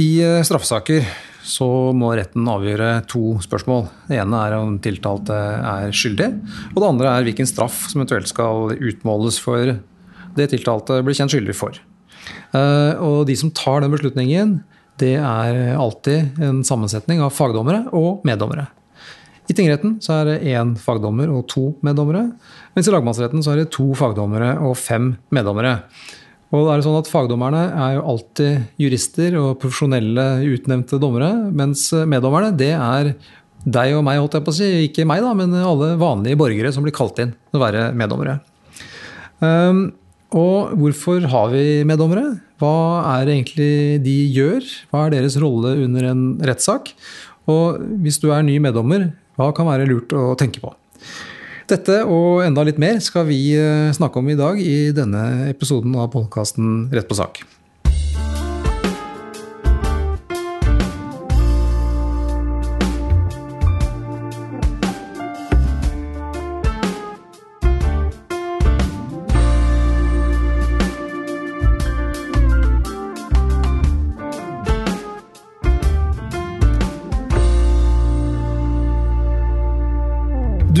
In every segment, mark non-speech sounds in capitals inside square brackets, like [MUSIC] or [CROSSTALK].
I eh, straffesaker så må retten avgjøre to spørsmål. Det ene er om tiltalte er skyldig, og det andre er hvilken straff som eventuelt skal utmåles for det tiltalte blir kjent skyldig for. Eh, og de som tar den beslutningen, det er alltid en sammensetning av fagdommere og meddommere. I tingretten så er det én fagdommer og to meddommere, mens i lagmannsretten så er det to fagdommere og fem meddommere. Og det er sånn at Fagdommerne er jo alltid jurister og profesjonelle utnevnte dommere, mens meddommerne det er deg og meg, holdt jeg på å si. Ikke meg, da, men alle vanlige borgere som blir kalt inn til å være meddommere. Um, og hvorfor har vi meddommere? Hva er det egentlig de gjør? Hva er deres rolle under en rettssak? Og hvis du er ny meddommer, hva kan være lurt å tenke på? Dette og enda litt mer skal vi eh, snakke om i dag i denne episoden av podkasten Rett på sak.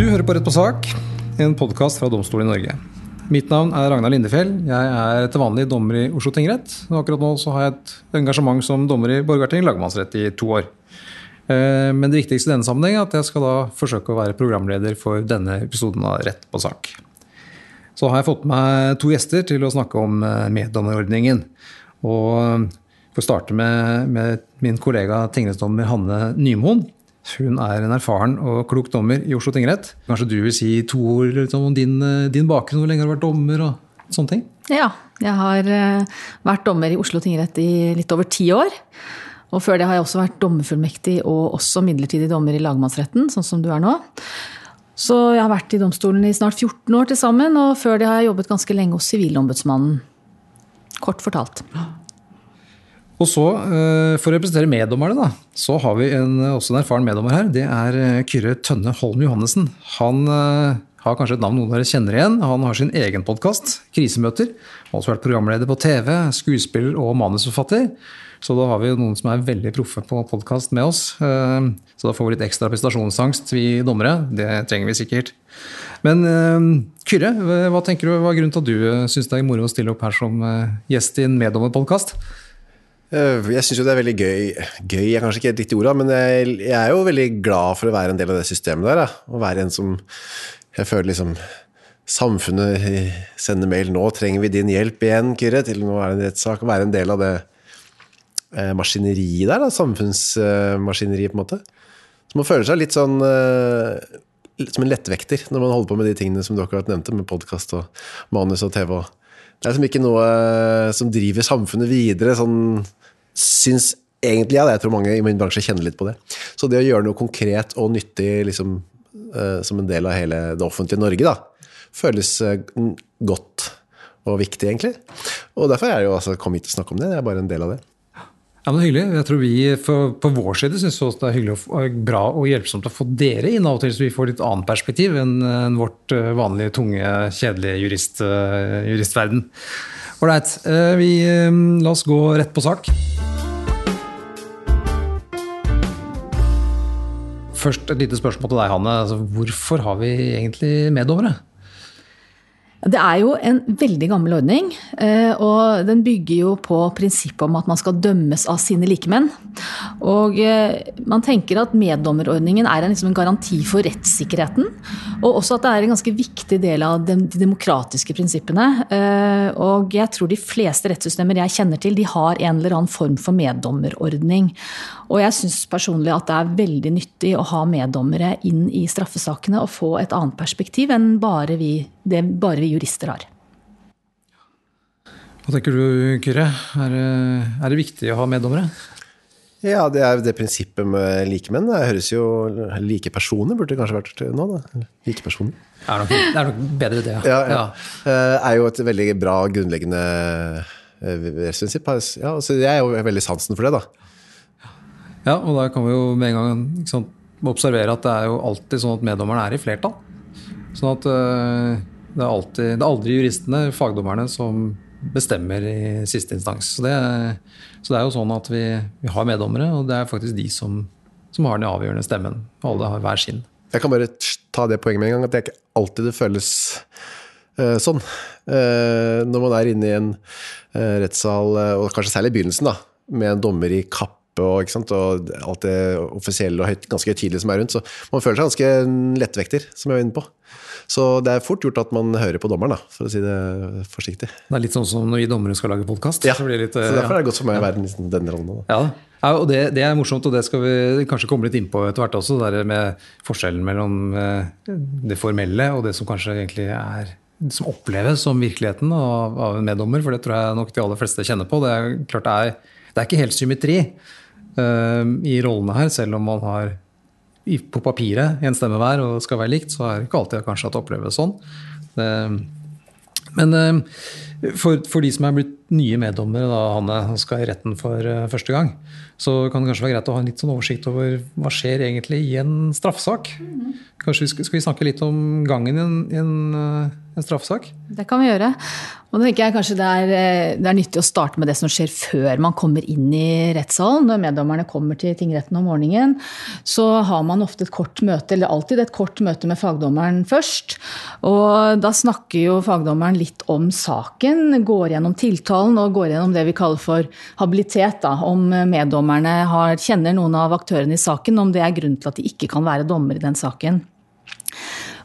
Du hører på Rett på sak, en podkast fra Domstolen i Norge. Mitt navn er Ragnar Lindefjell. Jeg er til vanlig dommer i Oslo tingrett. Og akkurat nå så har jeg et engasjement som dommer i Borgarting lagmannsrett i to år. Eh, men det viktigste i denne sammenheng er at jeg skal da forsøke å være programleder for denne episoden av Rett på sak. Så har jeg fått med to gjester til å snakke om eh, meddommerordningen. Og får starte med, med min kollega tingrettsdommer Hanne Nymoen. Hun er en erfaren og klok dommer i Oslo tingrett. Kanskje du vil si to ord liksom, om din, eh, din, bakgrunn, hvor lenge har du vært dommer og sånne ting? Ja, jeg har uh, vært dommer i Oslo tingrett i litt over ti år. Og før det har jeg også vært dommerfullmektig og også midlertidig dommer i lagmannsretten, sånn som du er nå. Så jeg har vært i domstolen i snart 14 år til sammen, og før det har jeg jobbet ganske lenge hos Sivilombudsmannen. Kort fortalt. Og så, eh, For å representere meddommerne, da, så har vi en, også en erfaren meddommer her. Det er eh, Kyrre Tønne Holm Johannessen. Han har kanskje et navn noen av dere kjenner igjen. Han har sin egen podkast, Krisemøter. Har også vært programleder på TV, skuespiller og manusforfatter. Så da har vi noen som er veldig proffe på podkast med oss. Så da får vi litt ekstra prestasjonsangst, vi dommere. Det trenger vi sikkert. Men Kyrre, hva tenker du, hva er grunnen til at du syns det er moro å stille opp her som gjest i en meddommerpodkast? Eh, jeg syns jo det er veldig gøy Gøy er kanskje ikke et riktig ord, men jeg, er jo veldig glad for å være en del av det systemet der. Da. Å være en som Jeg føler liksom Samfunnet sender mail 'Nå trenger vi din hjelp igjen, Kyrre', til nå er det en rettssak. Å være en del av det eh, maskineriet der, da. Samfunnsmaskineriet, på en måte. Så man føler seg litt sånn eh, som en lettvekter når man holder på med de tingene som du akkurat nevnte, med podkast og manus og TV. og det er liksom ikke noe eh, som driver samfunnet videre, sånn syns egentlig. Ja, jeg tror mange i min bransje kjenner litt på det. Så det å gjøre noe konkret og nyttig liksom, uh, som en del av hele det offentlige Norge, da, føles uh, godt og viktig, egentlig. Og derfor er jeg jo altså kom hit og snakke om det. Det er bare en del av det. Ja, men Hyggelig. Jeg tror vi for, På vår side syns det er hyggelig og bra og hjelpsomt å få dere inn av og til, så vi får litt annet perspektiv enn, vårt uh, vanlige, tunge, kjedelige jurist, uh, juristverden. Ålreit. Vi La oss gå rett på sak. Først et lite spørsmål til deg, Hanne. Altså, hvorfor har vi egentlig meddommere? Det er jo en veldig gammel ordning, eh, og den bygger jo på prinsippet om at man skal dømmes av sine likemenn. Og eh, man tenker at meddommerordningen er en, liksom en garanti for rettssikkerheten, og også at det er en ganske viktig del av de demokratiske prinsippene. Eh, og jeg tror de fleste rettssystemer jeg kjenner til, de har en eller annen form for meddommerordning. Og jeg syns personlig at det er veldig nyttig å ha meddommere inn i straffesakene og få et annet perspektiv enn bare vi det bare vi jurister har. Hva tenker du, Kyrre? Er, er, det viktig å ha meddommere? Ja, det er det prinsippet med likemenn. Det høres jo Like personer burde det kanskje vært nå, da. Like personer. Det er nok, det er nok bedre, det. Ja. ja, ja. ja. er jo et veldig bra grunnleggende eh, rettsprinsipp. Ja, så jeg er jo veldig sansen for det, da. Ja, og da kan vi jo med en gang sant, observere at det er jo alltid sånn at meddommerne er i flertall. Sånn at uh, det er, alltid, det er aldri juristene, fagdommerne, som bestemmer i siste instans. Så det, så det er jo sånn at vi, vi, har meddommere, og det er faktisk de som, som har den avgjørende stemmen. Alle har hver sin. Jeg kan bare ta det poenget med en gang, at det er ikke alltid det føles uh, sånn. Uh, når man er inne i en rettssal, og kanskje særlig i begynnelsen, da, med en dommer i kappe og, og alt det offisielle og høyt, ganske høytidelige som er rundt, så man føler seg ganske lettvekter, som jeg var inne på. Så det er fort gjort at man hører på dommeren, da, for å si det forsiktig. Det er litt sånn som når vi dommere skal lage podkast. Ja, så, så, derfor er det godt for meg å være i denne rollen. Ja, ja, og det, det, er morsomt, og det skal vi kanskje komme litt innpå etter hvert også. Det med forskjellen mellom eh, det formelle og det som kanskje egentlig er som oppleves som virkeligheten av, av, en meddommer. For det tror jeg nok de aller fleste kjenner på. Det er klart det er, det er ikke helt symmetri i rollene her, selv om man har på papiret en stemme hver og skal være likt, så er det ikke alltid kanskje at det oppleves sånn. Men uh, for, for, de som er blitt nye meddommere, da, Hanne, skal i retten for uh, første gang, så kan det kanskje være greit å ha en litt sånn oversikt over hva skjer egentlig i en straffesak. Mm. Kanskje vi skal, skal, vi snakke litt om gangen i en, en, eh, en straffesak? Det kan vi gjøre. Og da tenker jeg kanskje det er, eh, det er, nyttig å starte med det som skjer før man kommer inn i rettssalen. Når meddommerne kommer til tingretten om morgenen, så har man ofte et kort møte, eller alltid et kort møte med fagdommeren først. Og da snakker jo fagdommeren litt om saken, går gjennom tiltalen og går gjennom det vi kaller for habilitet. Da, om meddommerne har, kjenner noen av aktørene i saken, om det er grunn til at de ikke kan være dommer i den saken.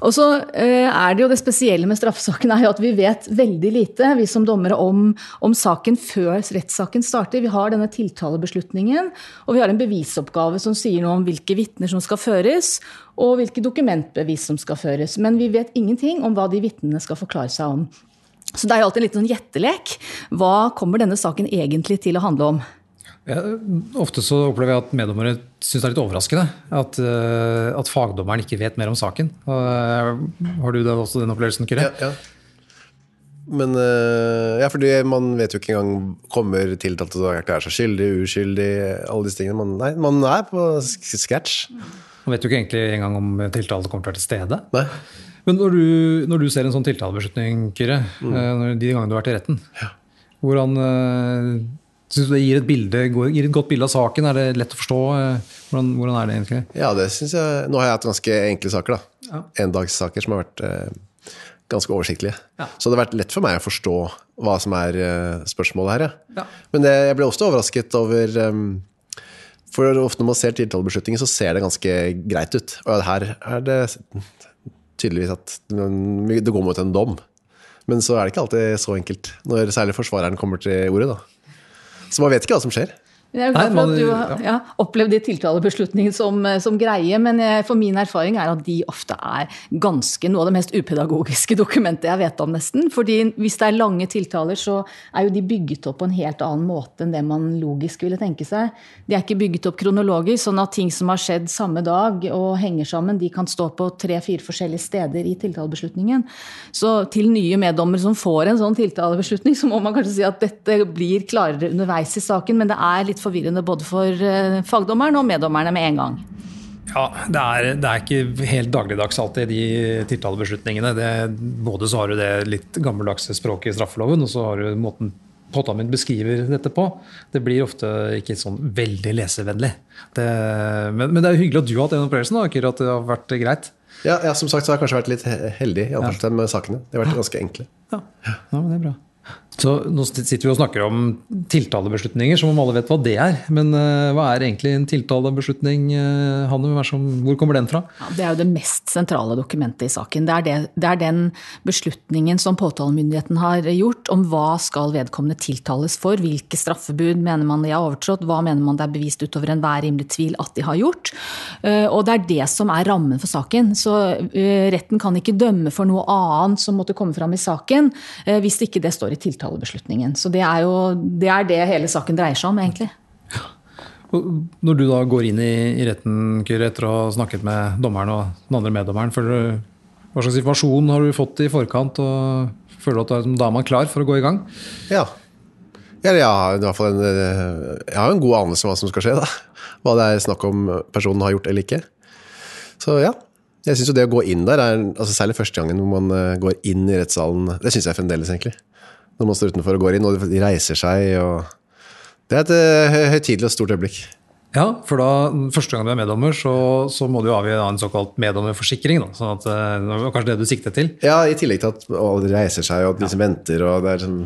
Og så eh, er det jo det spesielle med straffesaken er jo at vi vet veldig lite, vi som dommere, om, om, saken før rettssaken starter. Vi har denne tiltalebeslutningen, og vi har en bevisoppgave som sier noe om hvilke vitner som skal føres, og hvilke dokumentbevis som skal føres. Men vi vet ingenting om hva de vitnene skal forklare seg om. Så det er jo alltid en liten sånn gjettelek. Hva kommer denne saken egentlig til å handle om? Ja, ofte så opplever jeg at meddommere syns det er litt overraskende at, uh, at, fagdommeren ikke vet mer om saken. Uh, har du da også den opplevelsen, Kyrre? Ja, ja. Men uh, ja, fordi man vet jo ikke engang Kommer tiltalte til å er seg skyldig, uskyldig, alle disse tingene. Man, nei, man er på scratch. Man vet jo ikke egentlig engang om tiltalte kommer til å være til stede. Nei. Men når du, når du ser en sånn tiltalebeslutning, Kyrre, mm. de gangene du har vært i retten, ja. hvordan Syns du det gir et, bilde, gir et, godt bilde av saken? Er det lett å forstå? Eh, hvordan, hvordan er det egentlig? Ja, det synes jeg. Nå har jeg hatt ganske enkle saker. da. Ja. Endagssaker som har vært eh, ganske oversiktlige. Ja. Så det har vært lett for meg å forstå hva som er eh, spørsmålet her. Ja. ja. Men det, jeg ble også overrasket over um, For ofte når man ser tiltalebeslutninger, så ser det ganske greit ut. Og her er det tydeligvis at det går mot en dom. Men så er det ikke alltid så enkelt, når særlig forsvareren kommer til ordet. da. Så man vet ikke hva som skjer. Jeg er glad for at du har ja, opplevd de tiltalebeslutningene som, eh, som, greie, men jeg, for min erfaring er at de ofte er ganske noe av det mest upedagogiske [LAUGHS] dokumentet jeg vet om, nesten. Fordi hvis det er lange tiltaler, så er jo de bygget opp på en helt annen måte enn det man logisk ville tenke seg. De er ikke bygget opp kronologisk, sånn at ting som har skjedd samme dag og henger sammen, de kan stå på tre-fire forskjellige steder i tiltalebeslutningen. Så til nye meddommere som får en sånn tiltalebeslutning, så må man kanskje si at dette blir klarere underveis i saken, men det er litt forvirrende både for eh, fagdommeren og meddommerne med en gang. Ja, det er, det er, ikke helt dagligdags alltid, de tiltalebeslutningene. Det, både så har du det litt gammeldagse språket i straffeloven, og så har du måten påtaleministeren beskriver dette på. Det blir ofte ikke sånn veldig lesevennlig. Det, men, men, det er jo hyggelig at du har hatt den opplevelsen, da, Kyrre, at det har vært greit. Ja, ja, som sagt så har jeg kanskje vært litt heldig i ja. med sakene. De har vært ganske enkle. Ja, ja det er bra. Så nå sitter vi og snakker om tiltalebeslutninger, som om alle vet hva det er. Men uh, hva er egentlig en tiltalebeslutning, uh, Hanne? Hvor kommer den fra? Ja, det er jo det mest sentrale dokumentet i saken. Det er, det, det er, den beslutningen som påtalemyndigheten har gjort om hva skal vedkommende tiltales for. Hvilke straffebud mener man de har overtrådt, hva mener man det er bevist utover enhver rimelig tvil at de har gjort. Uh, og det er det som er rammen for saken. Så retten kan ikke dømme for noe annet som måtte komme fram i saken, hvis ikke det står i tiltale tiltalebeslutningen. Så det er jo det, er det hele saken dreier seg om, egentlig. Når du da går inn i, i retten Kyre, etter å ha snakket med dommeren og den andre meddommeren, du, hva slags informasjon har du fått i forkant? og Føler du at da er man klar for å gå i gang? Ja. Eller jeg har, en, jeg har en god anelse om hva som skal skje. Da. Hva det er snakk om personen har gjort eller ikke. Så ja. Jeg syns det å gå inn der, er, altså særlig første gangen hvor man eh, går inn i rettssalen, det syns jeg fremdeles, egentlig. Når man står utenfor og går inn, og de reiser seg. og Det er et eh, høytidelig og stort øyeblikk. Ja, for da, første gang du er meddommer, så, så må du avgi en såkalt meddommerforsikring. Da, sånn at, eh, det var kanskje det du siktet til. Ja, I tillegg til at alle reiser seg, og de som venter. og det er sånn,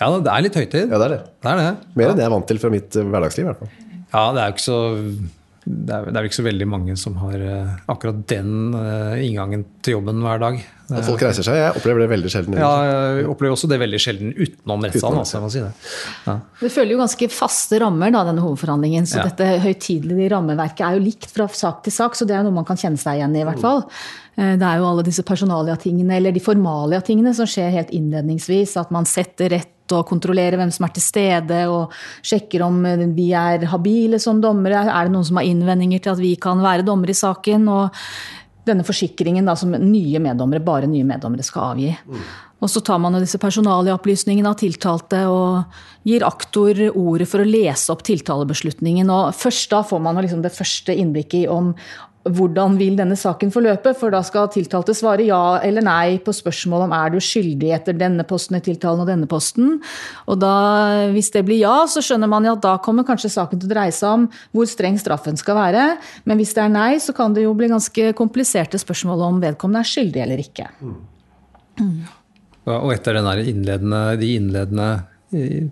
Ja, det er litt høytid. Ja, det er det. Det er det. Mer enn det jeg er vant til fra mitt eh, hverdagsliv. i hvert fall. Ja, det er jo ikke så det er, vel ikke så veldig mange som har akkurat den inngangen til jobben hver dag. At folk reiser seg, jeg opplever det veldig sjelden. ja, jeg opplever også det veldig sjelden utenom rettssalen. Altså, si det. Ja. Det følger jo ganske faste rammer, da, denne hovedforhandlingen. Så Ja. dette høytidelige rammeverket er jo likt fra sak til sak, så det er noe man kan kjenne seg igjen i, i hvert fall. Eh, Det er jo alle disse personalia-tingene, eller de formalia-tingene, som skjer helt innledningsvis. At man setter rett og kontrollerer hvem som er til stede, og sjekker om eh, vi er habile som dommere. Er det noen som har innvendinger til at vi kan være dommere i saken? og denne forsikringen da, som nye meddommere, bare nye meddommere skal avgi. Og så tar man jo disse personalopplysningene av tiltalte og gir aktor ordet for å lese opp tiltalebeslutningen. Og først da får man liksom det første innblikket i om hvordan vil denne saken forløpe, for da skal tiltalte svare ja eller nei på spørsmål om er du skyldig etter denne posten i tiltalen og denne posten. Og da, hvis det blir ja, så skjønner man at da kommer kanskje saken til å dreie seg om hvor streng straffen skal være. Men hvis det er nei, så kan det jo bli ganske kompliserte spørsmål om vedkommende er skyldig eller ikke. Mm. Og etter der innledende, de innledende eh,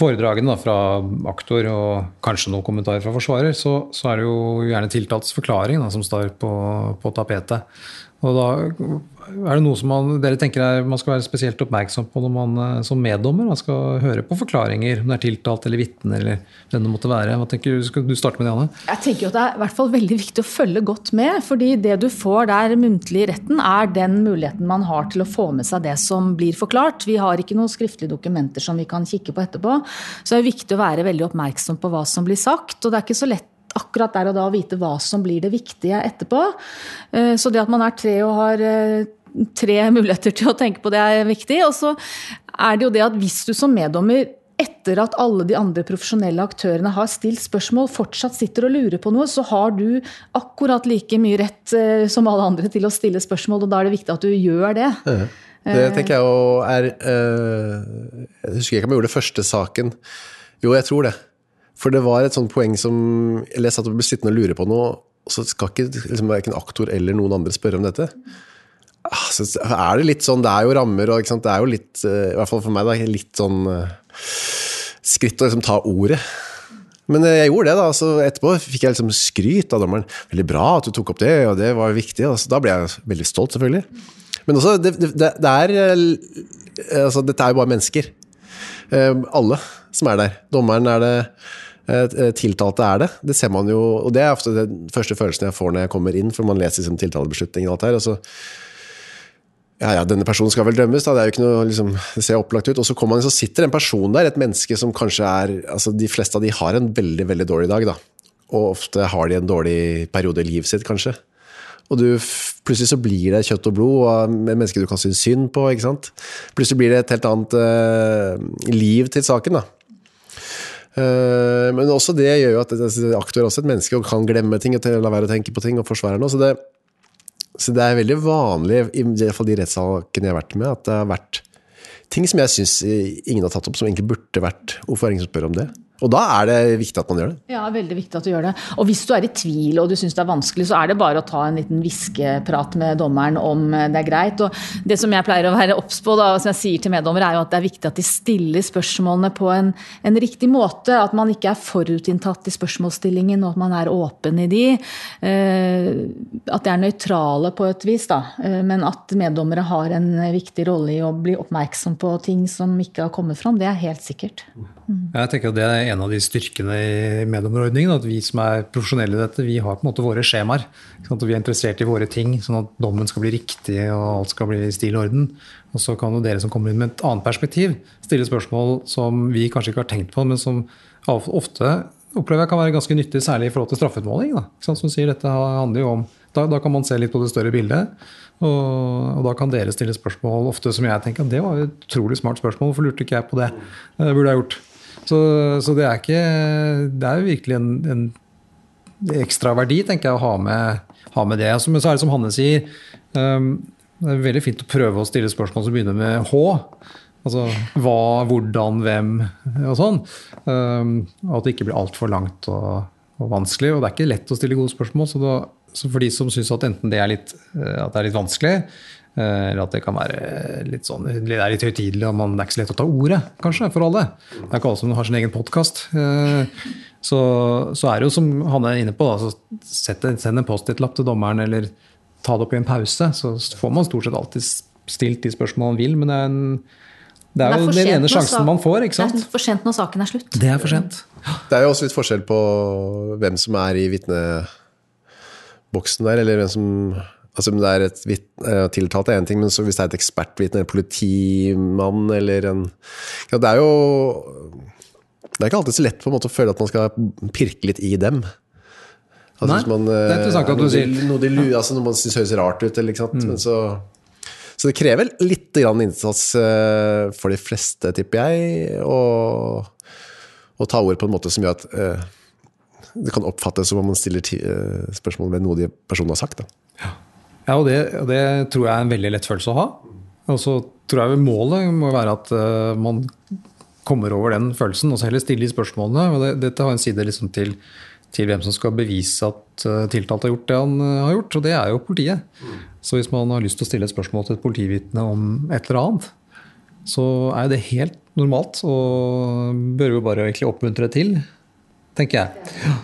foredragene da, fra aktor og kanskje noen kommentarer fra forsvarer, så, så er det jo gjerne tiltalts forklaring da, som står på, på tapetet. Og da er det noe man, dere tenker er, man skal være spesielt oppmerksom på når man eh, som meddommer man skal høre på forklaringer, om det er tiltalt eller vitne eller hvem det måtte være. Hva tenker du, Skal du starte med det, Anne? Jeg tenker at Det er i hvert fall veldig viktig å følge godt med. fordi det du får der muntlig i retten, er den muligheten man har til å få med seg det som blir forklart. Vi har ikke noen skriftlige dokumenter som vi kan kikke på etterpå. Så det er viktig å være veldig oppmerksom på hva som blir sagt. Og det er ikke så lett akkurat der og da å vite hva som blir det viktige etterpå. Eh, Så det at man er tre og har eh, tre muligheter til å tenke på det, er viktig. Og så er det jo det at hvis du som meddommer etter at alle de andre profesjonelle aktørene har stilt spørsmål, fortsatt sitter og lurer på noe, så har du akkurat like mye rett eh, som alle andre til å stille spørsmål, og da er det viktig at du gjør det. Det tenker jeg jo er eh, Jeg husker ikke om jeg gjorde det første saken. Jo, jeg tror det. For det var et sånt poeng som Eller jeg satt og ble sittende og lure på noe, og så skal ikke liksom, verken aktor eller noen andre spørre om dette. Ah, Så er det litt sånn, det er jo rammer, og det er jo litt, eh, i hvert fall for meg, da, litt sånn eh, skritt å liksom ta ordet. Men eh, jeg gjorde det, da. Så etterpå fikk jeg liksom skryt av dommeren. Veldig bra at du tok opp det, og det var viktig. Altså, da ble jeg veldig stolt, selvfølgelig. Men også, det, det, det er altså, Dette er jo bare mennesker. Alle som er der. Dommeren er det. Tiltalte er det. Det ser man jo, og det er ofte den første følelsen jeg får når jeg kommer inn, for man leser liksom tiltalebeslutningen og alt der. og så ja, ja, denne personen skal vel dømmes, da. Det er jo ikke noe, liksom, det ser opplagt ut. Og så man, så sitter en person der, et menneske som kanskje er altså De fleste av de har en veldig, veldig dårlig dag, da. Og ofte har de en dårlig periode i livet sitt, kanskje. Og du, plutselig så blir det kjøtt og blod og et menneske du kan synes synd på. ikke sant? Plutselig blir det et helt annet uh, liv til saken. da. Eh, men også det gjør jo at altså, aktor er også et menneske og kan glemme ting og la være å tenke på ting, og forsvare noe. Så det, så det er veldig vanlig, i hvert fall de rettssakene jeg har vært med, at det har vært ting som jeg syns ingen har tatt opp, som egentlig burde vært Hvorfor er det ingen som spør om det? Og da er det viktig at man gjør det. Ja, veldig viktig at du gjør det. Og hvis du er i tvil og du syns det er vanskelig, så er det bare å ta en liten hviskeprat med dommeren om eh, det er greit. Og det som jeg pleier å være obs på, da, som jeg sier til meddommere, er jo at det er viktig at de stiller spørsmålene på en, en riktig måte. At man ikke er forutinntatt i spørsmålsstillingen, og at man er åpen i de. Eh, at de er nøytrale på et vis, da. Eh, men at meddommere har en viktig rolle i å bli oppmerksom på ting som ikke har kommet fram, det er helt sikkert. Jeg tenker at Det er en av de styrkene i meddommerordningen. At vi som er profesjonelle i dette, vi har på en måte våre skjemaer. vi er interessert i våre ting, sånn at dommen skal bli riktig og alt skal bli i stil og orden. Og så kan jo dere som kommer inn med et annet perspektiv, stille spørsmål som vi kanskje ikke har tenkt på, men som ofte opplever jeg kan være ganske nyttig, særlig i forhold til straffeutmåling. Da. Som sier, dette handler jo om, da, da kan man se litt på det større bildet. Og, og da kan dere stille spørsmål ofte som jeg tenker det var et utrolig smart spørsmål. Hvorfor lurte ikke jeg på det? Det burde jeg gjort. Så, så det er ikke Det er jo virkelig en, en ekstra verdi, tenker jeg, å ha med, ha med det. Men så er det som Hanne sier, um, det er veldig fint å prøve å stille spørsmål som begynner med H. Altså hva, hvordan, hvem og sånn. Um, og at det ikke blir altfor langt og, og, vanskelig. Og det er ikke lett å stille gode spørsmål, så, da, så for de som syns at enten det er litt, eh, at det er litt vanskelig, eller at det kan være litt sånn, det er litt høytidelig og man, er ikke så lett å ta ordet, kanskje, for alle. Det er ikke alle som har sin egen podkast. Eh, så, så, er det jo som han er inne på, da, send en Post-It-lapp til dommeren, eller ta det opp i en pause. Så får man stort sett alltid stilt de spørsmålene man vil, men det er en det er, jo den ene sjansen man får. ikke sant? Det er for sent når saken er slutt. Det er for sent. Det er jo også litt forskjell på hvem som er i vitneboksen der, eller hvem som Altså det er et vit, eh, tiltalt er én ting, men hvis det er et ekspertvitne, en politimann eller en ja, Det er jo Det er ikke alltid så lett på en måte å føle at man skal pirke litt i dem. Altså, Nei, man, det er interessant at du sier Noe de, altså, noe man syns høres rart ut, eller? Mm. men så så det krever litt innsats eh, for de fleste, tipper jeg, å, ta ord på en måte som gjør at eh, det kan oppfattes som om man stiller eh, spørsmål ved noe de personene har sagt. Ja, ja og, det, det, tror jeg er en veldig lett følelse å ha. Og så tror jeg målet må være at man kommer over den følelsen, og så heller stille de spørsmålene. og det, Dette har en side liksom til til hvem som skal bevise at uh, tiltalte har gjort det han uh, har gjort, og det er jo politiet. Så hvis man har lyst til å stille et spørsmål til et politivitne om et eller annet, så er det helt normalt og bør jo bare egentlig oppmuntre til, tenker jeg.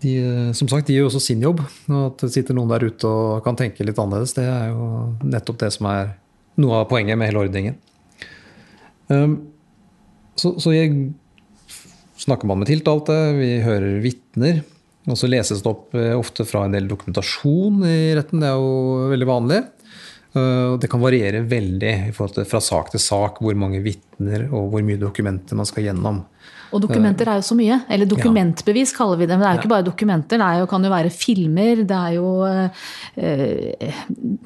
De, uh, som sagt, de gjør også sin jobb. og At det sitter noen der ute og kan tenke litt annerledes, det er jo nettopp det som er noe av poenget med hele ordningen. Um, så, så jeg snakker man med tiltalte, vi hører vitner. Og så leses det opp eh, ofte fra en del dokumentasjon i retten. Det er jo veldig vanlig. Uh, det kan variere veldig fra sak til sak hvor mange vitner og hvor mye dokumenter man skal gjennom. Og dokumenter er jo så mye. Eller dokumentbevis kaller vi det. Men det er jo ikke bare dokumenter. Det jo, kan jo være filmer, det er jo eh,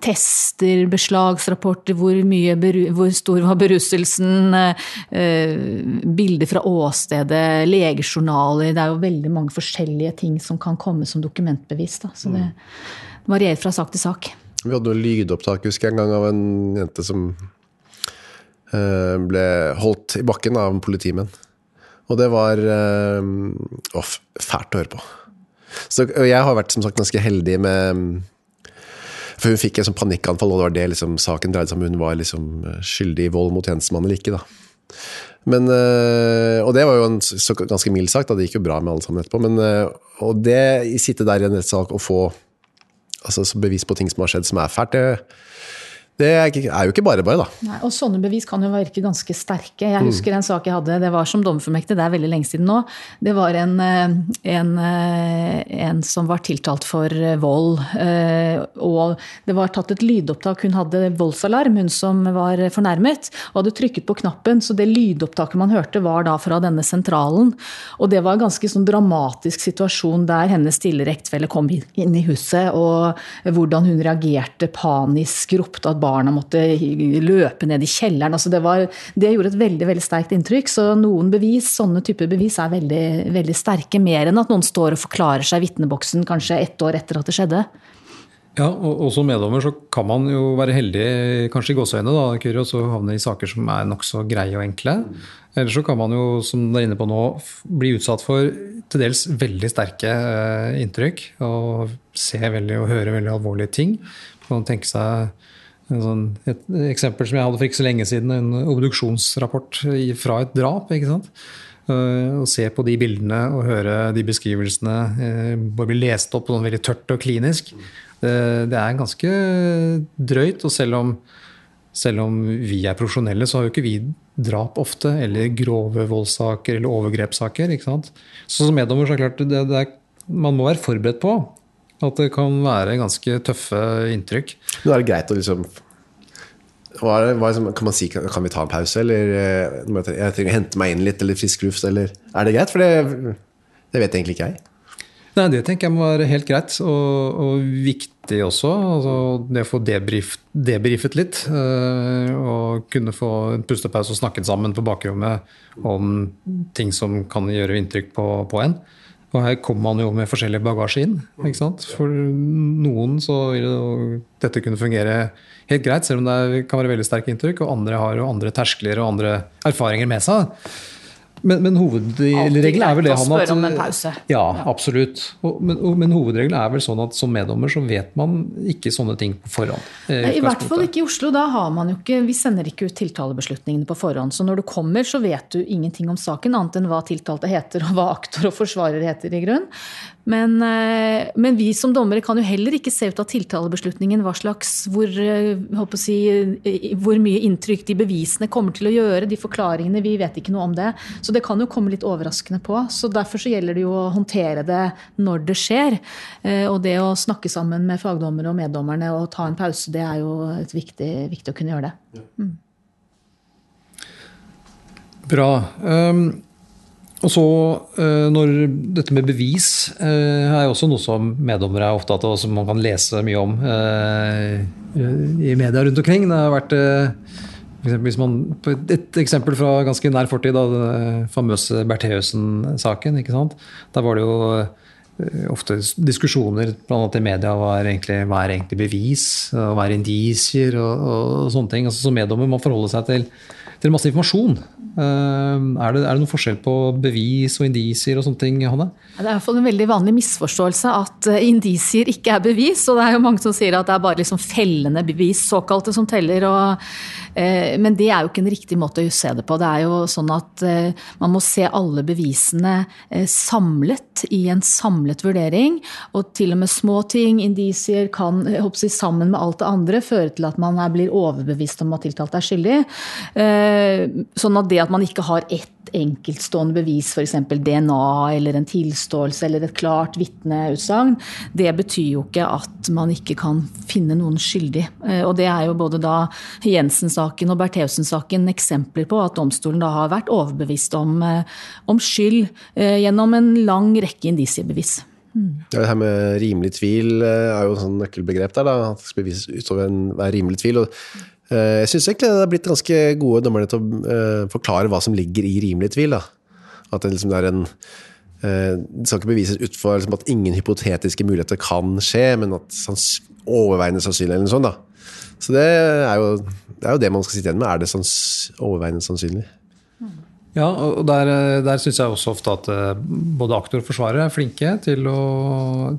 tester, beslagsrapporter, hvor, mye, hvor stor var beruselsen, eh, bilder fra åstedet, legejournaler. Det er jo veldig mange forskjellige ting som kan komme som dokumentbevis. Da. Så det varierer fra sak til sak. Vi hadde noe lydopptak husker jeg, en gang av en jente som eh, ble holdt i bakken av en politimenn. Og det var øh, fælt å høre på. Så jeg har vært som sagt ganske heldig med For hun fikk en sånn panikkanfall, og det var det liksom, saken dreide seg om. Hun var liksom skyldig i vold mot tjenestemann eller ikke. da. Men, øh, og det var jo en, ganske mild sagt, da. det gikk jo bra med alle sammen etterpå. Men, øh, og det sitte der i en rettssak og få altså, bevis på ting som har skjedd som er fælt, det det er jo ikke bare bare, da. Nei, og sånne bevis kan jo virke ganske sterke. Jeg mm. husker en sak jeg hadde, det var som dommerformektig, det er veldig lenge siden nå. Det var en, eh, en, eh, en, som var tiltalt for eh, vold. Og det var tatt et lydopptak. Hun hadde voldsalarm, hun som var fornærmet, og hadde trykket på knappen. Så det lydopptaket man hørte, var da fra denne sentralen. Og det var en ganske sånn dramatisk situasjon der hennes tidligere ektefelle kom inn i huset, og hvordan hun reagerte panisk, ropte at barna måtte løpe ned i kjelleren. Altså det, var, det, gjorde et veldig veldig sterkt inntrykk. Så noen bevis, sånne typer bevis er veldig, veldig sterke. Mer enn at noen står og forklarer seg i vitneboksen kanskje ett år etter at det skjedde. Ja, og, som meddommer så kan man jo være heldig, kanskje i gåseøyne, da, Kuri, og så havne i saker som er nokså greie og enkle. Eller så kan man jo, som du er inne på nå, bli utsatt for til dels veldig sterke eh, inntrykk. Og se veldig og høre veldig alvorlige ting. Man kan tenke seg Sånn, et eksempel som jeg hadde for ikke så lenge siden, en obduksjonsrapport fra et drap. ikke sant? Uh, å se på de bildene og høre de beskrivelsene uh, bare bli lest opp på noe veldig tørt og klinisk. Det er ganske drøyt. Og selv om, selv om vi er profesjonelle, så har jo ikke vi drap ofte, eller grove voldssaker eller overgrepssaker. ikke sant? Så som meddommer så er det klart det, det er, man må være forberedt på at det kan være ganske tøffe inntrykk. Men er det greit å liksom hva er det, hva er det, Kan man si kan, vi ta en pause, eller eh, jeg trenger å hente meg inn litt, eller frisk luft, eller Er det greit? For det, det vet egentlig ikke jeg. Nei, Det tenker jeg må være helt greit, og, og viktig også. Altså, det å få debrif, debrifet litt. Øh, og kunne få en pustepause og snakket sammen på bakrommet om ting som kan gjøre inntrykk på, på en. Og her kommer man jo med forskjellig bagasje inn. ikke sant? For noen så vil jo dette kunne fungere helt greit, selv om det kan være veldig sterke inntrykk. Og andre har jo andre terskler og andre erfaringer med seg. Men, men hovedregelen er vel det Alltid greit å han spørre at om en pause. Ja, absolutt. Og, men, og, men hovedregelen er vel sånn at som meddommer så vet man ikke sånne ting på forhånd. eh, I hvert fall ikke i Oslo. Da har man jo ikke, Vi sender ikke ut tiltalebeslutningene på forhånd. Så når du kommer, så vet du ingenting om saken, annet enn hva tiltalte heter, og hva aktor og forsvarer heter i grunn. Men, eh, men vi som dommere kan jo heller ikke se ut av tiltalebeslutningen hva slags, hvor, eh, si, hvor mye inntrykk de bevisene kommer til å gjøre, de forklaringene. Vi vet ikke noe om det. Så det kan jo komme litt overraskende på. Så derfor så gjelder det jo å håndtere det når det skjer. Eh, Og det å snakke sammen med fagdommere og meddommerne og ta en pause, det er jo viktig, viktig å kunne gjøre det. Bra. Um, og så eh, når dette med bevis eh, er jo også noe som meddommere er opptatt av, og som man kan lese mye om eh, i media rundt omkring. Det har vært man, Et eksempel fra ganske nær fortid, da, den famøse Bertheussen-saken. Der var det jo ofte diskusjoner annet i media hva er egentlig, hva er egentlig bevis, og hva er indisier og, og sånne ting. Altså, som meddommer må forholde seg til, til masse informasjon. Eh, er, det, er det noen forskjell på bevis og indisier og sånne ting, Hanne? Det er i hvert fall en veldig vanlig misforståelse at eh, indisier ikke er bevis. Og det er jo mange som sier at det er bare liksom fellende bevis, såkalte, som teller. Og, eh, men det er jo ikke en riktig måte å se det på. Det er jo sånn at eh, man må se alle bevisene eh, samlet i en samlet vurdering. Og til og med små ting, indisier, kan jeg håper å si, sammen med alt det andre føre til at man blir overbevist om at tiltalte er skyldig. Eh, Sånn at det at man ikke har ett enkeltstående bevis, f.eks. DNA eller en tilståelse eller et klart vitneutsagn, det betyr jo ikke at man ikke kan finne noen skyldig. Eh, Og det er jo både da Jensen-saken og Bertheussen-saken eksempler på at domstolen da har vært overbevist om, eh, om skyld eh, gjennom en lang rekke indisiebevis. Ja, det her med rimelig tvil eh, er jo et sånn nøkkelbegrep der. Da, at det skal bevises utover enhver rimelig tvil. Og, eh, jeg syns egentlig det har blitt ganske gode dommerne til å eh, forklare hva som ligger i rimelig tvil. Da. At det liksom er en eh, Det skal ikke bevises ut for liksom, at ingen hypotetiske muligheter kan skje, men at sans, overveiende sannsynlig eller noe sånt. Da. Så det er, jo, det er jo det man skal sitte igjen med. Er det sanns, overveiende sannsynlig? Ja, og der, der syns jeg også ofte at eh, både aktor og forsvarer er flinke til å,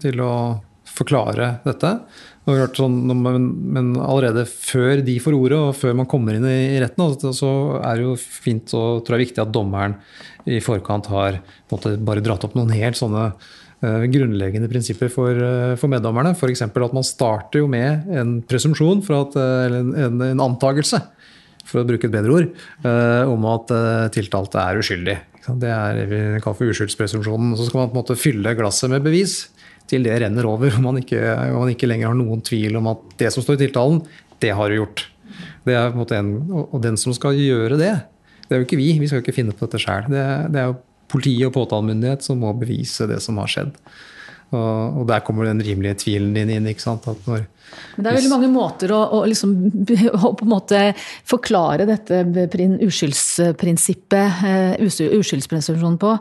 til å forklare dette. Sånn, men, men allerede før de får ordet, og før man kommer inn i retten, så er det jo fint og tror jeg viktig at dommeren i forkant har måte, bare dratt opp noen helt sånne eh, grunnleggende prinsipper for, eh, for meddommerne. F.eks. at man starter jo med en presumsjon, eh, eller en, en, en antagelse, for å bruke et bedre ord, om at tiltalte er uskyldig. Det er det vi kaller for uskyldspresumpsjonen. Så skal man på en måte fylle glasset med bevis til det renner over, og man ikke, og man ikke lenger har noen tvil om at det som står i tiltalen, det har du gjort. Det er på en måte en, og den som skal gjøre det, det er jo ikke vi. Vi skal jo ikke finne på dette sjøl. Det, det er jo politi og påtalemyndighet som må bevise det som har skjedd. Og, og der kommer den rimelige tvilen din inn. ikke sant? At når, Men det er veldig mange måter å, å, liksom, [LAUGHS] å på en måte forklare dette uskyldsprinsippet, eh, uskyldspresumpsjonen på.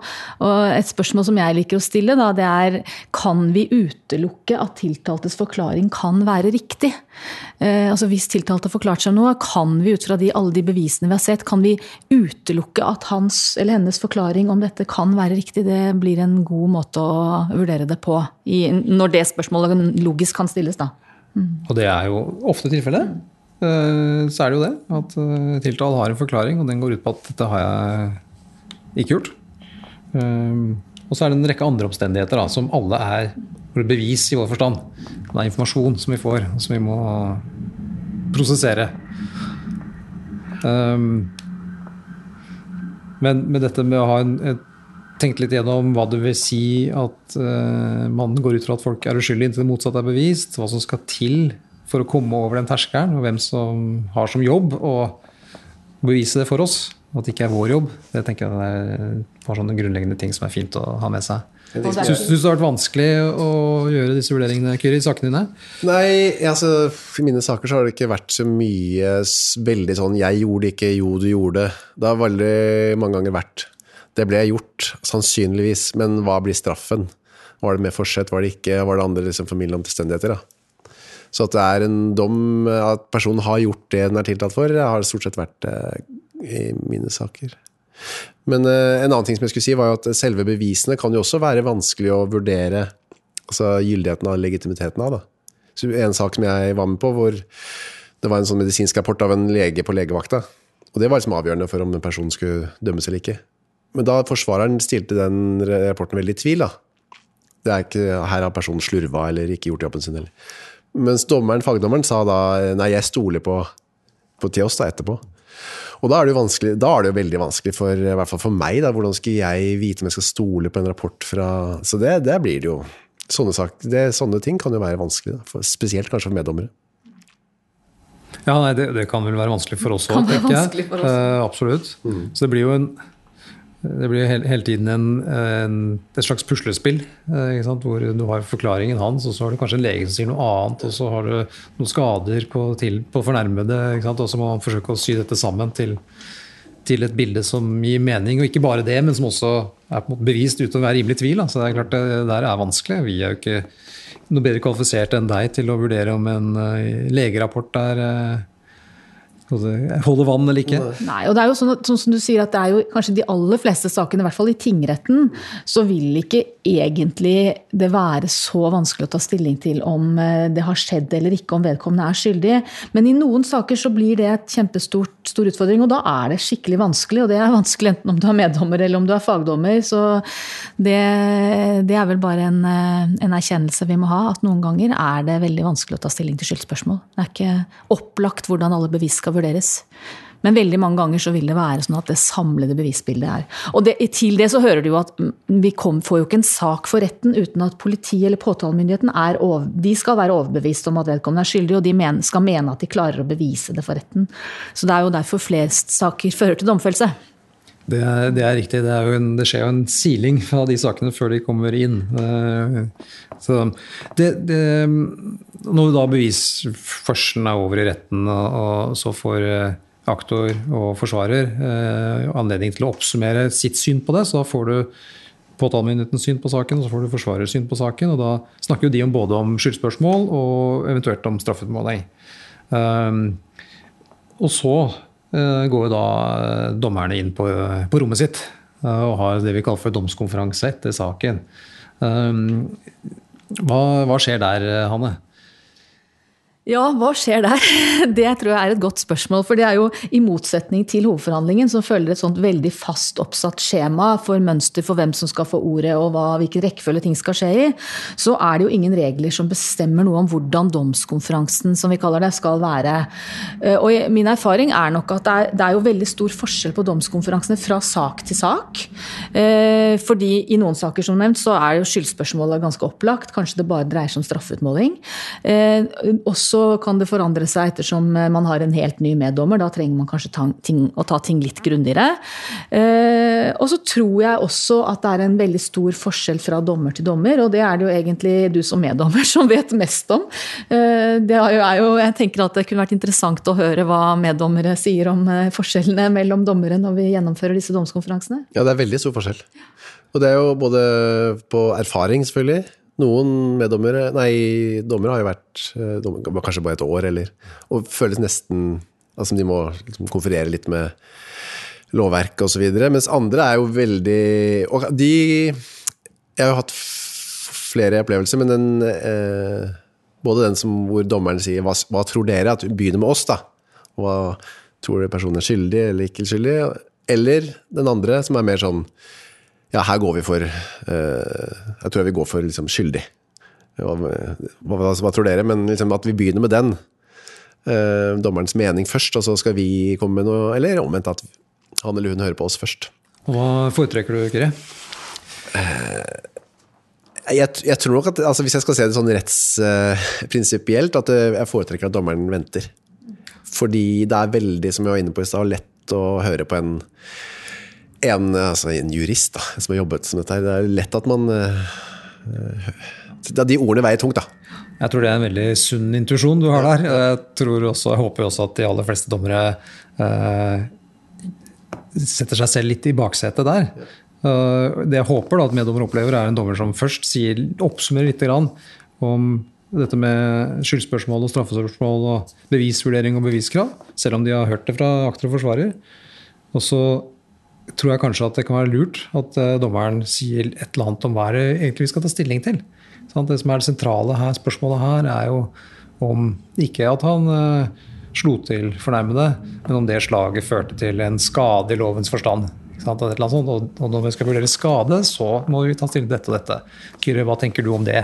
Og et spørsmål som jeg liker å stille, da, det er kan vi utelukke at tiltaltes forklaring kan være riktig? Eh, altså Hvis tiltalte har forklart seg noe, kan vi ut fra de, alle de bevisene vi har sett, kan vi utelukke at hans eller hennes forklaring om dette kan være riktig? Det blir en god måte å vurdere det på, i, når det spørsmålet logisk kan stilles. da. Og det er jo ofte tilfellet. Eh, Så er det jo det. At eh, har en forklaring, og den går ut på at dette har jeg ikke gjort. Eh, Og så er det en rekke andre omstendigheter da, som alle er bevis i vår forstand. Det er informasjon som vi får, som vi må prosessere. Men med dette med å ha en, et tenkt litt gjennom hva det vil si at uh, man går ut fra at folk er uskyldige inntil det motsatte er bevist, hva som skal til for å komme over den terskelen, og hvem som har som jobb å bevise det for oss. At det ikke er vår jobb. Det tenker jeg er et sånne grunnleggende ting som er fint å ha med seg. Syns du det har vært vanskelig å gjøre disse vurderingene Kyri, i sakene dine? Nei, altså, i mine saker så har det ikke vært så mye veldig sånn 'jeg gjorde det ikke, jo du gjorde det'. Det har veldig mange ganger vært det ble gjort, sannsynligvis, men hva blir straffen? Var det med forsett, var det ikke? Var det andre liksom, formildende omstendigheter? Så at det er en dom, at personen har gjort det den er tiltalt for, har det stort sett vært eh, i mine saker. Men eh, en annen ting som jeg skulle si, var jo at selve bevisene kan jo også være vanskelig å vurdere altså gyldigheten av legitimiteten av. Da. Så en sak som jeg var med på, hvor det var en sånn medisinsk rapport av en lege på legevakta. Og det var liksom avgjørende for om en person skulle dømmes eller ikke. Men da forsvareren stilte den rapporten veldig i tvil, da. Det er ikke, her har personen slurva eller ikke gjort jobben sin. Eller. Mens dommeren, fagdommeren sa da nei, jeg stoler på, på oss da, etterpå. Og da er, det jo da er det jo veldig vanskelig, for, i hvert fall for meg, da, hvordan skal jeg vite om jeg skal stole på en rapport fra Så det, det blir det jo. Sånne, sak, det, sånne ting kan jo være vanskelig, da, for, spesielt kanskje for meddommere. Ja, nei, det, det, kan vel være vanskelig for oss òg, tenker jeg. Uh, absolutt. Mm. Så det blir jo en det blir hele, tiden en, en, et slags puslespill. Eh, hvor du har forklaringen hans, og så har du kanskje en lege som sier noe annet. Og så har du noen skader på, til, på fornærmede. Og så må man forsøke å sy dette sammen til, til, et bilde som gir mening. Og ikke bare det, men som også er bevist uten å være rimelig tvil. Da. Så det er klart det der er vanskelig. Vi er jo ikke noe bedre kvalifisert enn deg til å vurdere om en uh, legerapport er uh, holder vann eller ikke? Nei, og det er jo sånn, sånn, som du sier at det er jo kanskje de aller fleste sakene, i hvert fall i tingretten, så vil ikke egentlig det være så vanskelig å ta stilling til om eh, det har skjedd eller ikke, om vedkommende er skyldig. Men i noen saker så blir det et kjempestort stor utfordring, og da er det skikkelig vanskelig. Og det er vanskelig enten om du er meddommer eller om du er fagdommer. Så det, det er vel bare en, eh, en erkjennelse vi må ha, at noen ganger er det veldig vanskelig å ta stilling til skyldspørsmål. Det er ikke opplagt hvordan alle bevis skal vurderes. Men veldig mange ganger så vil det være sånn at det samlede bevisbildet er Og det, til det så hører du jo at vi kom, får jo ikke en sak for retten uten at politiet eller påtalemyndigheten er over, de skal være overbevist om at vedkommende er skyldig, og de men, skal mene at de klarer å bevise det for retten. Så det er jo derfor flest saker [LAUGHS] fører til domfellelse. Det er, det er, riktig. Det, er en, det, skjer jo en siling fra de sakene før de kommer inn. Eh, så det, når da bevisførselen er over i retten, og så får eh, aktor og forsvarer eh, anledning til å oppsummere sitt syn på det, så da får du påtalemyndighetens syn på saken, og så får du forsvarers syn på saken. og Da snakker jo de om både om skyldspørsmål og eventuelt om straffeutmåling. Um, og så uh, går da eh, dommerne inn på, på rommet sitt uh, og har det vi kaller for domskonferanse etter saken. Hva, hva skjer der, Hanne? Ja, hva skjer der? [LAUGHS] Det tror jeg er et godt spørsmål. For det er jo i motsetning til hovedforhandlingen, som følger et sånt veldig fast oppsatt skjema for mønster for hvem som skal få ordet og hva, hvilken rekkefølge ting skal skje i, så er det jo ingen regler som bestemmer noe om hvordan domskonferansen, som vi kaller det, skal være. Eh, og min erfaring er nok at det er, det er jo veldig stor forskjell på domskonferansene fra sak til sak. Eh, fordi i noen saker som nevnt, så er jo skyldspørsmålet ganske opplagt. Kanskje det bare dreier seg om straffeutmåling. Eh, også så kan det forandre seg ettersom eh, man har en helt ny meddommer. Da trenger man kanskje ting, å ta ting litt grundigere. Eh, og så tror jeg også at det er en veldig stor forskjell fra dommer til dommer, og det er det jo egentlig du som meddommer [LAUGHS] som vet mest om. Eh, det er jo, jeg tenker at det kunne vært interessant å høre hva meddommere sier om forskjellene mellom dommere når vi gjennomfører disse domskonferansene. Ja, det er veldig stor forskjell. Og det er jo både på erfaring, selvfølgelig noen meddommere Nei, dommere har jo vært eh, dommer, kanskje bare et år, eller Og føles nesten Altså de må liksom konferere litt med lovverket osv. Mens andre er jo veldig Og de Jeg har jo hatt flere opplevelser, men den eh, Både den som, hvor dommeren sier hva, hva tror dere? At vi begynner med oss, da. Hva tror dere personen er skyldig eller ikke skyldig? Eller den andre, som er mer sånn ja, her går vi for uh, Jeg tror vi går for liksom skyldig. Hva, hva, hva, tror dere? Men liksom at vi begynner med den. Uh, dommerens mening først, og så skal vi komme med noe Eller omvendt, at han eller hun hører på oss først. Hva foretrekker du, Kyrre? Uh, jeg, jeg, tror nok at altså Hvis jeg skal se det sånn rettsprinsipielt, at jeg foretrekker at dommeren venter. Fordi det er veldig, som jeg var inne på i stad, lett å høre på en en, altså en jurist da, som har jobbet som dette her, det er lett at man uh, De ordene veier tungt, da. Jeg tror det er en veldig sunn intuisjon du har der. Jeg, tror også, jeg håper også at de aller fleste dommere uh, setter seg selv litt i baksetet der. Uh, det jeg håper da at meddommer opplever, er en dommer som først sier, oppsummerer litt grann om dette med skyldspørsmål og straffespørsmål og bevisvurdering og beviskrav, selv om de har hørt det fra akter og forsvarer. Og så tror jeg kanskje at det kan være lurt at uh, dommeren sier et eller annet om hva det egentlig vi skal ta stilling til. Sånn, det som er det sentrale her, spørsmålet her, er jo om ikke at han uh, slo til fornærmede, men om det slaget førte til en skade i lovens forstand. Og, og, når vi skal vurdere skade, så må vi ta stilling til dette og dette. Kyrre, hva tenker du om det?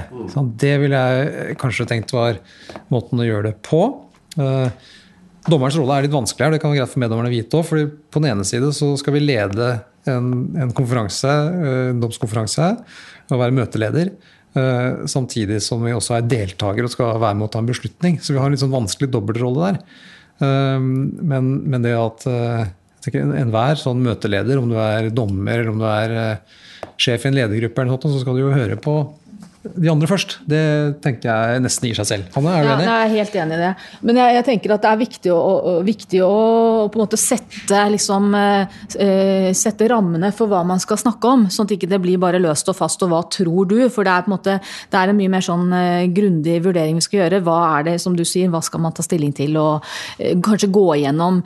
Det ville jeg kanskje tenkt var måten å gjøre det på. Uh, dommerens rolle er litt vanskelig her, det kan være greit for meddommerne å vite òg. fordi på den ene side så skal vi lede en, en konferanse, en domskonferanse og være møteleder. Uh, samtidig som vi også er deltaker og skal være med å ta en beslutning. Så vi har en litt sånn vanskelig dobbeltrolle der. Uh, men, men, det at enhver sånn møteleder, om du er dommer eller om du er sjef i en ledergruppe, eller noe, så skal du jo høre på de andre først. Det tenker jeg nesten gir seg selv. Hanne, er du ja, enig? Jeg er helt enig i det. Men jeg, jeg tenker at det er viktig å, viktig å på en måte sette, liksom, uh, sette, rammene for hva man skal snakke om, sånn at ikke det blir bare løst og fast og hva tror du? For det er på en måte, det er en mye mer sånn uh, grundig vurdering vi skal gjøre. Hva er det, som du sier, hva skal man ta stilling til? Og kanskje gå igjennom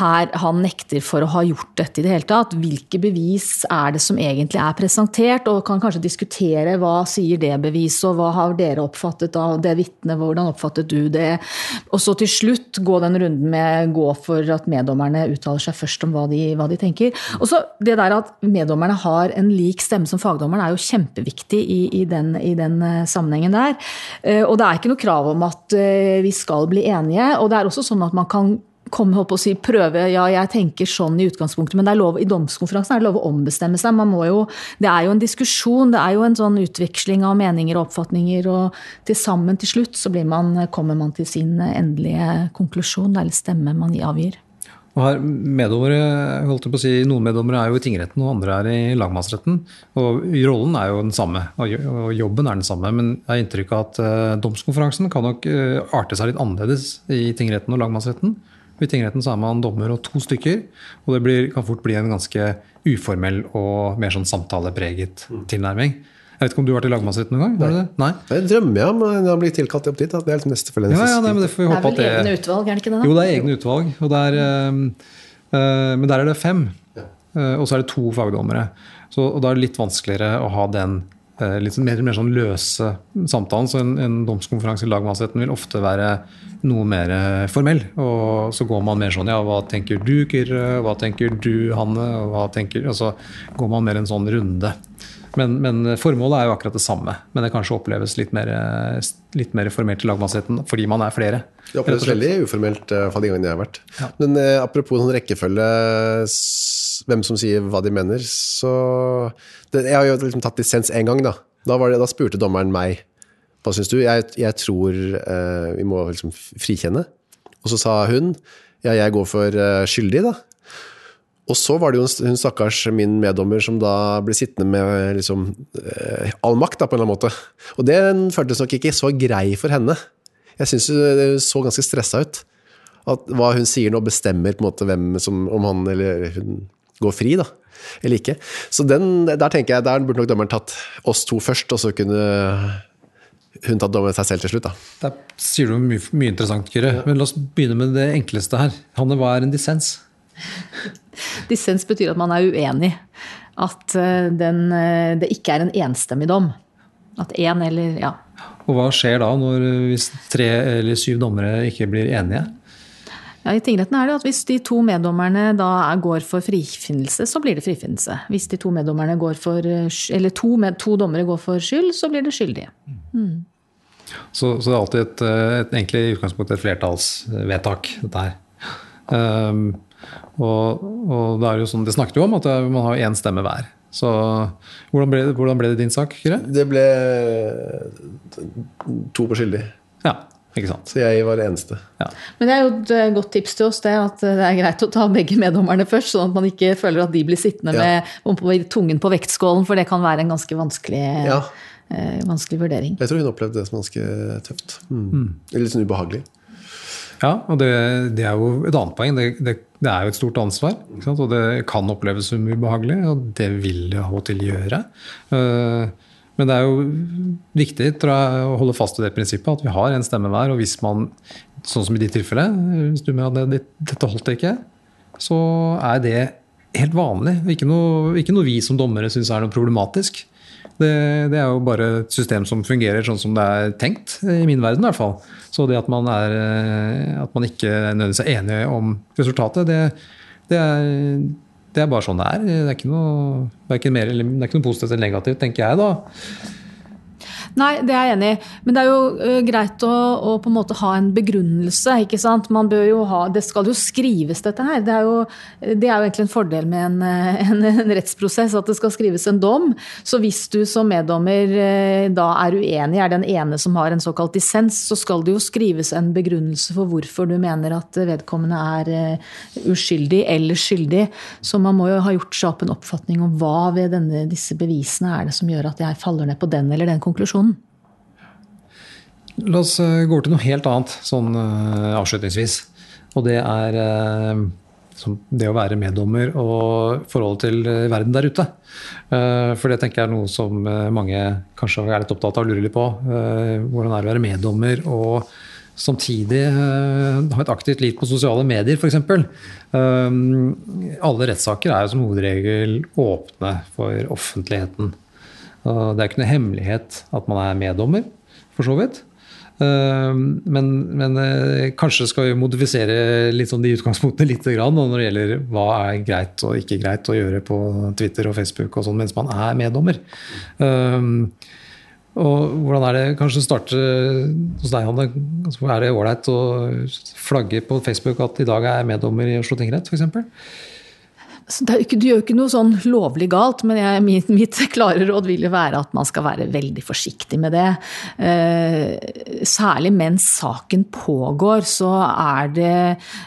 her han nekter for å ha gjort dette i det hele tatt. Hvilke bevis er det som egentlig er presentert? Og kan kanskje diskutere hva sier det beviset, og hva har dere oppfattet av det vitnet, hvordan oppfattet du det? Og så til slutt gå den runden med gå for at meddommerne uttaler seg først om hva de, hva de tenker. Og så det der at meddommerne har en lik stemme som fagdommeren, er jo kjempeviktig i, i, den, i den, eh, sammenhengen der. Eh, og det er ikke noe krav om at eh, vi skal bli enige, og det er også sånn at man kan komme opp og si, prøve ja, jeg tenker sånn i utgangspunktet, men det er lov, i domskonferansen er det lov å ombestemme seg. Man må jo, det er jo en diskusjon, det er jo en sånn utveksling av meninger og oppfatninger. Og til sammen til slutt så man, kommer man til sin endelige konklusjon, eller stemme man avgir. Og her, meddommere, holdt jeg på å si, Noen meddommere er jo i tingretten, og andre er i lagmannsretten. og Rollen er jo den samme, og jobben er den samme. Men jeg har inntrykk av at uh, domskonferansen kan nok uh, arte seg litt annerledes i tingretten og lagmannsretten. I tingretten så er man dommer og to stykker, og det blir, kan fort bli en ganske uformell og mer sånn samtalepreget mm. tilnærming. Jeg vet ikke om du har vært i lagmannsretten noen gang? Nei. Det? Nei? Det drømmer jeg om når jeg blir tilkalt opp dit. Det er neste ja, ja, nei, men det får vi håpe det er vel egne utvalg, er det ikke det? Da? Jo, det er egne utvalg. Og der, øh, men der er det fem. Ja. Uh, og så er det to fagdommere. Så, og da er det litt vanskeligere å ha den litt mer, mer sånn løse samtalen. Så en, en domskonferanse i lagmannsretten vil ofte være noe mer eh, formell. Og så går man mer sånn ja, hva tenker du, Kyrre? Hva tenker du, Hanne? Hva tenker, og så går man mer en sånn runde. Men, men, formålet er jo akkurat det samme. Men det kanskje oppleves litt mer, litt mer formelt i lagmannsretten fordi man er flere. Det oppleves veldig uformelt uh, de gangene jeg har vært. Ja. Men apropos sånn rekkefølge, hvem som sier hva de mener, så det, Jeg har jo liksom tatt dissens én gang, da. Da, det, da spurte dommeren meg hva syns du? Jeg, jeg tror uh, vi må liksom frikjenne. Og så sa hun ja, jeg går for uh, skyldig, da. Og så var det jo hun stakkars min meddommer som da ble sittende med liksom, uh, all makt, da, på en eller annen måte. Og det føltes nok ikke så grei for henne. Jeg syns hun så ganske stressa ut. At hva hun sier nå, bestemmer på en måte hvem som, om han eller hun går fri, da. Eller ikke. Så den, der tenker jeg, der burde nok dommeren tatt oss to først, og så kunne hun tatt dommeren seg selv til slutt. da. Der sier du mye, mye interessant, Kyrre. Ja. Men la oss begynne med det enkleste her. Hanne, hva er en dissens? [LAUGHS] dissens betyr at man er uenig. At eh, den, eh, det ikke er en enstemmig dom. At én en eller ja. Og hva skjer da når, hvis tre eller syv dommere ikke blir enige? Ja, I tingretten er det at hvis de to meddommerne da går for frifinnelse, så blir det frifinnelse. Hvis de to meddommerne går for, eller to, med, to dommere går for skyld, så blir det skyldige. Mm. Så, så, det er alltid et, et, egentlig i utgangspunktet et flertallsvedtak, dette her. Um, og, og, det er jo sånn, det snakket jo om at man har én stemme hver. Så hvordan ble, hvordan ble, det din sak, Kyrre? Det ble to på skyldig. Ja? Så jeg var det eneste. Ja. Men det er jo et eh, godt tips til oss det at det er greit å ta begge meddommerne først, sånn at man ikke føler at de blir sittende ja. med tungen på vektskålen, for det kan være en ganske vanskelig, ja. eh, vanskelig vurdering. Jeg tror hun opplevde det som ganske tøft. Mm. Mm. Litt sånn ubehagelig. Ja, og det, det, er jo et annet poeng. Det, det, det er jo et stort ansvar. Og det kan oppleves som ubehagelig, og det vil det av og til gjøre. Uh, men det er jo viktig jeg, å holde fast ved det prinsippet at vi har en stemme hver. Og hvis man, sånn som i ditt tilfelle, hvis du mener at dette holdt det ikke, så er det helt vanlig. Ikke noe, ikke noe vi som dommere syns er noe problematisk. Det, det, er jo bare et system som fungerer sånn som det er tenkt, i min verden i hvert fall. Så det at man, er, at man ikke nødvendigvis er enige om resultatet, det, det er det er bare sånn det er. Det er ikke noe, er mer, det er ikke noe positivt eller negativt, tenker jeg da. Nei, det er jeg enig i. Men det er jo uh, greit å, å, på en måte ha en begrunnelse. ikke sant? Man bør jo ha, Det skal jo skrives, dette her. Det er jo, det er jo egentlig en fordel med en, eh, en, en, rettsprosess, at det skal skrives en dom. Så hvis du som meddommer uh, da er uenig, er den ene som har en såkalt dissens, så skal det jo skrives en begrunnelse for hvorfor du mener at vedkommende er uskyldig eller skyldig. Så man må jo ha gjort seg opp en oppfatning om hva ved denne, disse bevisene er det som gjør at jeg faller ned på den eller den konklusjonen. La oss gå gå til noe helt annet sånn uh, avslutningsvis. Og det er uh, det å være meddommer og forholdet til verden der ute. For det tenker jeg er noe som mange kanskje er litt opptatt av og lurer litt på. Hvordan er det å være meddommer og samtidig ha et aktivt liv på sosiale medier, f.eks. Alle rettssaker er jo som hovedregel åpne for offentligheten. Det er ikke noe hemmelighet at man er meddommer, for så vidt. Eh, men, men, eh, kanskje skal vi modifisere litt sånn de utgangspunktene litt når det gjelder hva er greit og ikke greit å gjøre på Twitter og Facebook og sånn mens man er meddommer. Um, og hvordan er det kanskje starte hos deg, Hanne? Altså, er det ålreit å flagge på Facebook at i dag er jeg meddommer i Oslo tingrett, f.eks.? Ikke, du gjør jo ikke noe sånn lovlig galt, men jeg, mitt, mitt, klare råd vil jo være at man skal være veldig forsiktig med det. Eh, særlig mens saken pågår, så er det,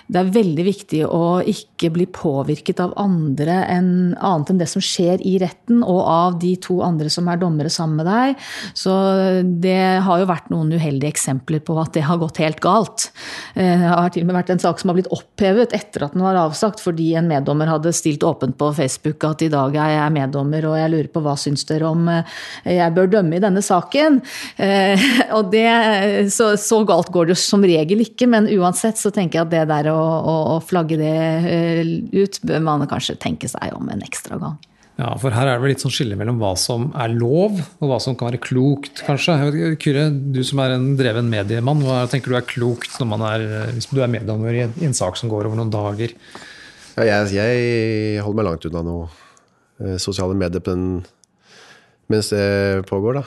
det er veldig viktig å ikke bli påvirket av andre enn, annet enn det som skjer i retten, og av de to andre som er dommere sammen med deg. Så det har jo vært noen uheldige eksempler på at det har gått helt galt. Eh, det har til og med vært en sak som har blitt opphevet etter at den var avsagt, fordi en meddommer hadde stilt stilt åpent på Facebook at i dag er jeg meddommer, og jeg lurer på hva syns dere om eh, jeg bør dømme i denne saken. Eh, og det, så, så, galt går det som regel ikke, men uansett så tenker jeg at det der å, å, å flagge det eh, ut, bør man kanskje tenke seg om en ekstra gang. Ja, for her er det vel litt sånn skille mellom hva som er lov, og hva som kan være klokt, kanskje. Kyrre, du som er en dreven mediemann, hva tenker du er klokt når man er, hvis du er meddommer i en sak som går over noen dager? Ja, jeg, jeg, holder meg langt unna noe eh, sosiale medier den, mens det pågår, da.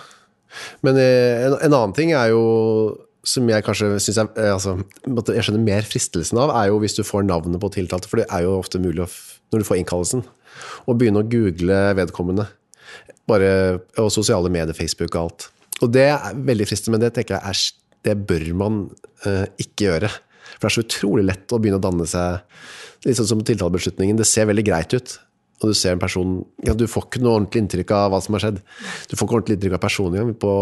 Men eh, en, en, annen ting er jo som jeg kanskje syns jeg, eh, altså, jeg skjønner mer fristelsen av, er jo hvis du får navnet på tiltalte. For det er jo ofte mulig å, når du får innkallelsen, å begynne å google vedkommende. Bare, og sosiale medier, Facebook og alt. Og det er veldig fristende, men det tenker jeg er, det bør man uh, ikke gjøre. For det er så utrolig lett å begynne å danne seg litt sånn som tiltalebeslutningen. Det ser veldig greit ut. Og du ser en person ja, Du får ikke noe ordentlig inntrykk av hva som har skjedd. Du får ikke ordentlig inntrykk av personen på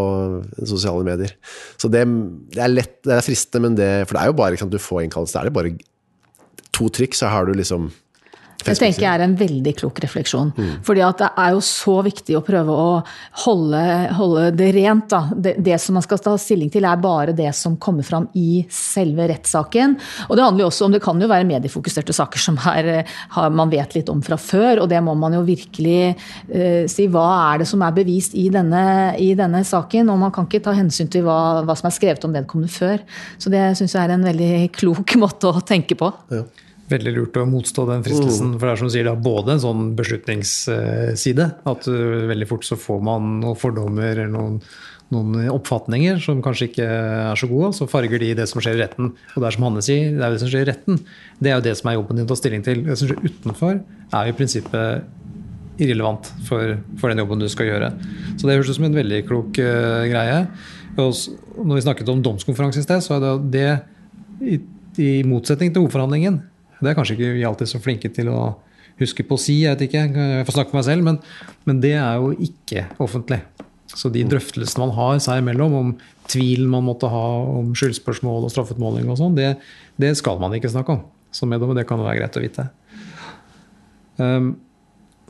sosiale medier. Så det, det, er lett, det er fristende, men det For det er jo bare sant, du får innkallelse. Det er det bare to trykk, så har du liksom det tenker jeg er en veldig klok refleksjon. Mm. Fordi at det er jo så viktig å prøve å holde, holde det rent. Da. Det, det, som man skal ta stilling til, er bare det som kommer fram i selve rettssaken. Og det handler jo også om, det kan jo være mediefokuserte saker som er, har, man vet litt om fra før. Og det må man jo virkelig uh, si. Hva er det som er bevist i denne, i denne saken? Og man kan ikke ta hensyn til hva, hva som er skrevet om vedkommende før. Så det syns jeg er en veldig klok [LAUGHS] måte å tenke på. Ja veldig lurt å motstå den fristelsen. Mm. For det er som du sier, det er både en sånn beslutningsside, at uh, veldig fort så får man noen fordommer eller noen, noen, oppfatninger som kanskje ikke er så gode, så farger de det som skjer i retten. Og det er som Hanne sier, det er det som skjer i retten. Det er jo det som er jobben din å ta stilling til. Det som skjer utenfor, er jo i prinsippet irrelevant for, for, den jobben du skal gjøre. Så det høres ut som en veldig klok uh, greie. Og når vi snakket om domskonferanse i sted, så er det det i, i motsetning til hovedforhandlingen det er kanskje ikke vi alltid så flinke til å huske på å si, jeg vet ikke, jeg får snakke for meg selv, men, men det er jo ikke offentlig. Så de drøftelsene man har seg imellom om tvilen man måtte ha om skyldspørsmål og straffutmåling og sånn, det, det, skal man ikke snakke om. Så med det kan være greit å vite. Um,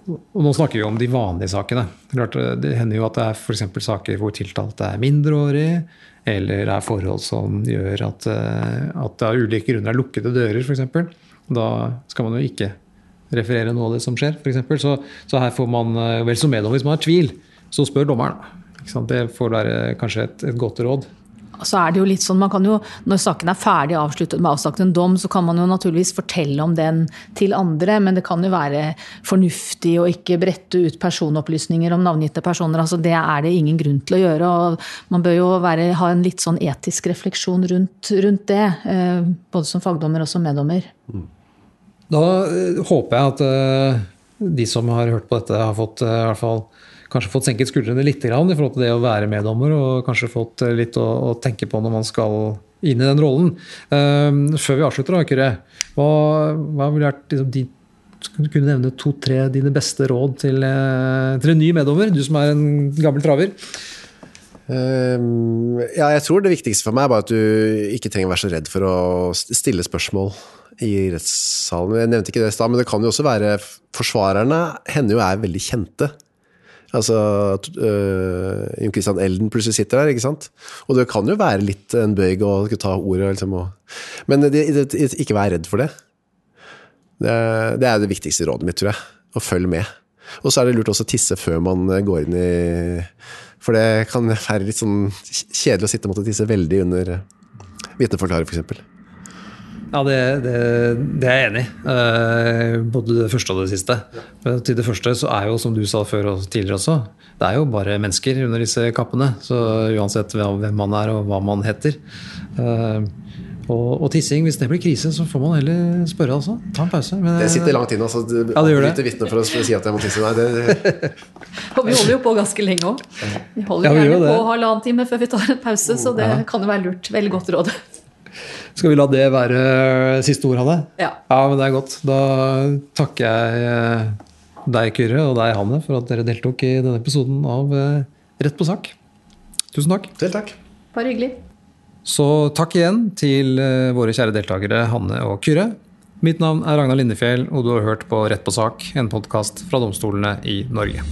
og nå snakker vi om de vanlige sakene. Det hender jo at det er for saker hvor tiltalte er mindreårig, eller det er forhold som gjør at, eh, at det av ulike grunner er lukkede dører, f.eks. Da skal man jo ikke referere noe av det som skjer, f.eks. Så, så her får man eh, vel som meddom, hvis man har tvil, så spør dommeren. Det får være kanskje et, et godt råd så er det jo litt sånn, man kan jo, Når saken er ferdig avsluttet med avsagt en dom, så kan man jo naturligvis fortelle om den til andre, men det kan jo være fornuftig å ikke brette ut personopplysninger om navngitte personer. altså Det er det ingen grunn til å gjøre. og Man bør jo være, ha en litt sånn etisk refleksjon rundt, rundt det. Eh, både som fagdommer og som meddommer. Da eh, håper jeg at eh, de som har hørt på dette, har fått i hvert fall kanskje fått senket skuldrene litt i forhold til det å være meddommer, og kanskje fått eh, litt å, å tenke på når man skal inn i den rollen. Um, før vi avslutter, da, Kyrre, hva, hva ville vært liksom, de, kunne nevne to-tre dine beste råd til, eh, til, en ny meddommer, du som er en gammel traver? Um, ja, jeg tror det viktigste for meg er bare at du ikke trenger å være så redd for å stille spørsmål i rettssalen. Jeg nevnte ikke det i stad, men det kan jo også være Forsvarerne hender jo er veldig kjente. Altså uh, Jon Christian Elden plutselig sitter der, ikke sant. Og det kan jo være litt en bøyg å ta ordet, liksom, og, Men det, det, ikke vær redd for det. det. det. er det viktigste rådet mitt, tror jeg. Å følge med. Og så er det lurt også å tisse før man går inn i For det kan være litt sånn kjedelig å sitte og måtte tisse veldig under vitneforklaring, f.eks. Ja, det, det, det, er jeg enig i. Uh, både det første og det siste. Ja. Til det første så er jo, som du sa før og tidligere også, det er jo bare mennesker under disse kappene. Så uansett hvem man er og hva man heter. Uh, og, og, tissing, hvis det blir krise, så får man heller spørre, altså. Ta en pause. Men, det sitter langt inne. Altså, ja, det gjør det. vitne for å si at jeg må tisse. Nei, det, [LAUGHS] og vi holder jo på ganske lenge òg. Vi holder ja, vi gjerne på halvannen time før vi tar en pause, så det kan jo være lurt. Veldig godt råd. Skal vi la det være siste ord, Hanne? Ja. ja. Men det er godt. Da takker jeg eh, deg, Kyrre, og deg, Hanne, for at dere deltok i denne episoden av eh, Rett på sak. Tusen takk. Selv takk. Bare hyggelig. Så takk igjen til eh, våre kjære deltakere Hanne og Kyrre. Mitt navn er Ragnar Lindefjell, og du har hørt på Rett på sak, en podkast fra domstolene i Norge.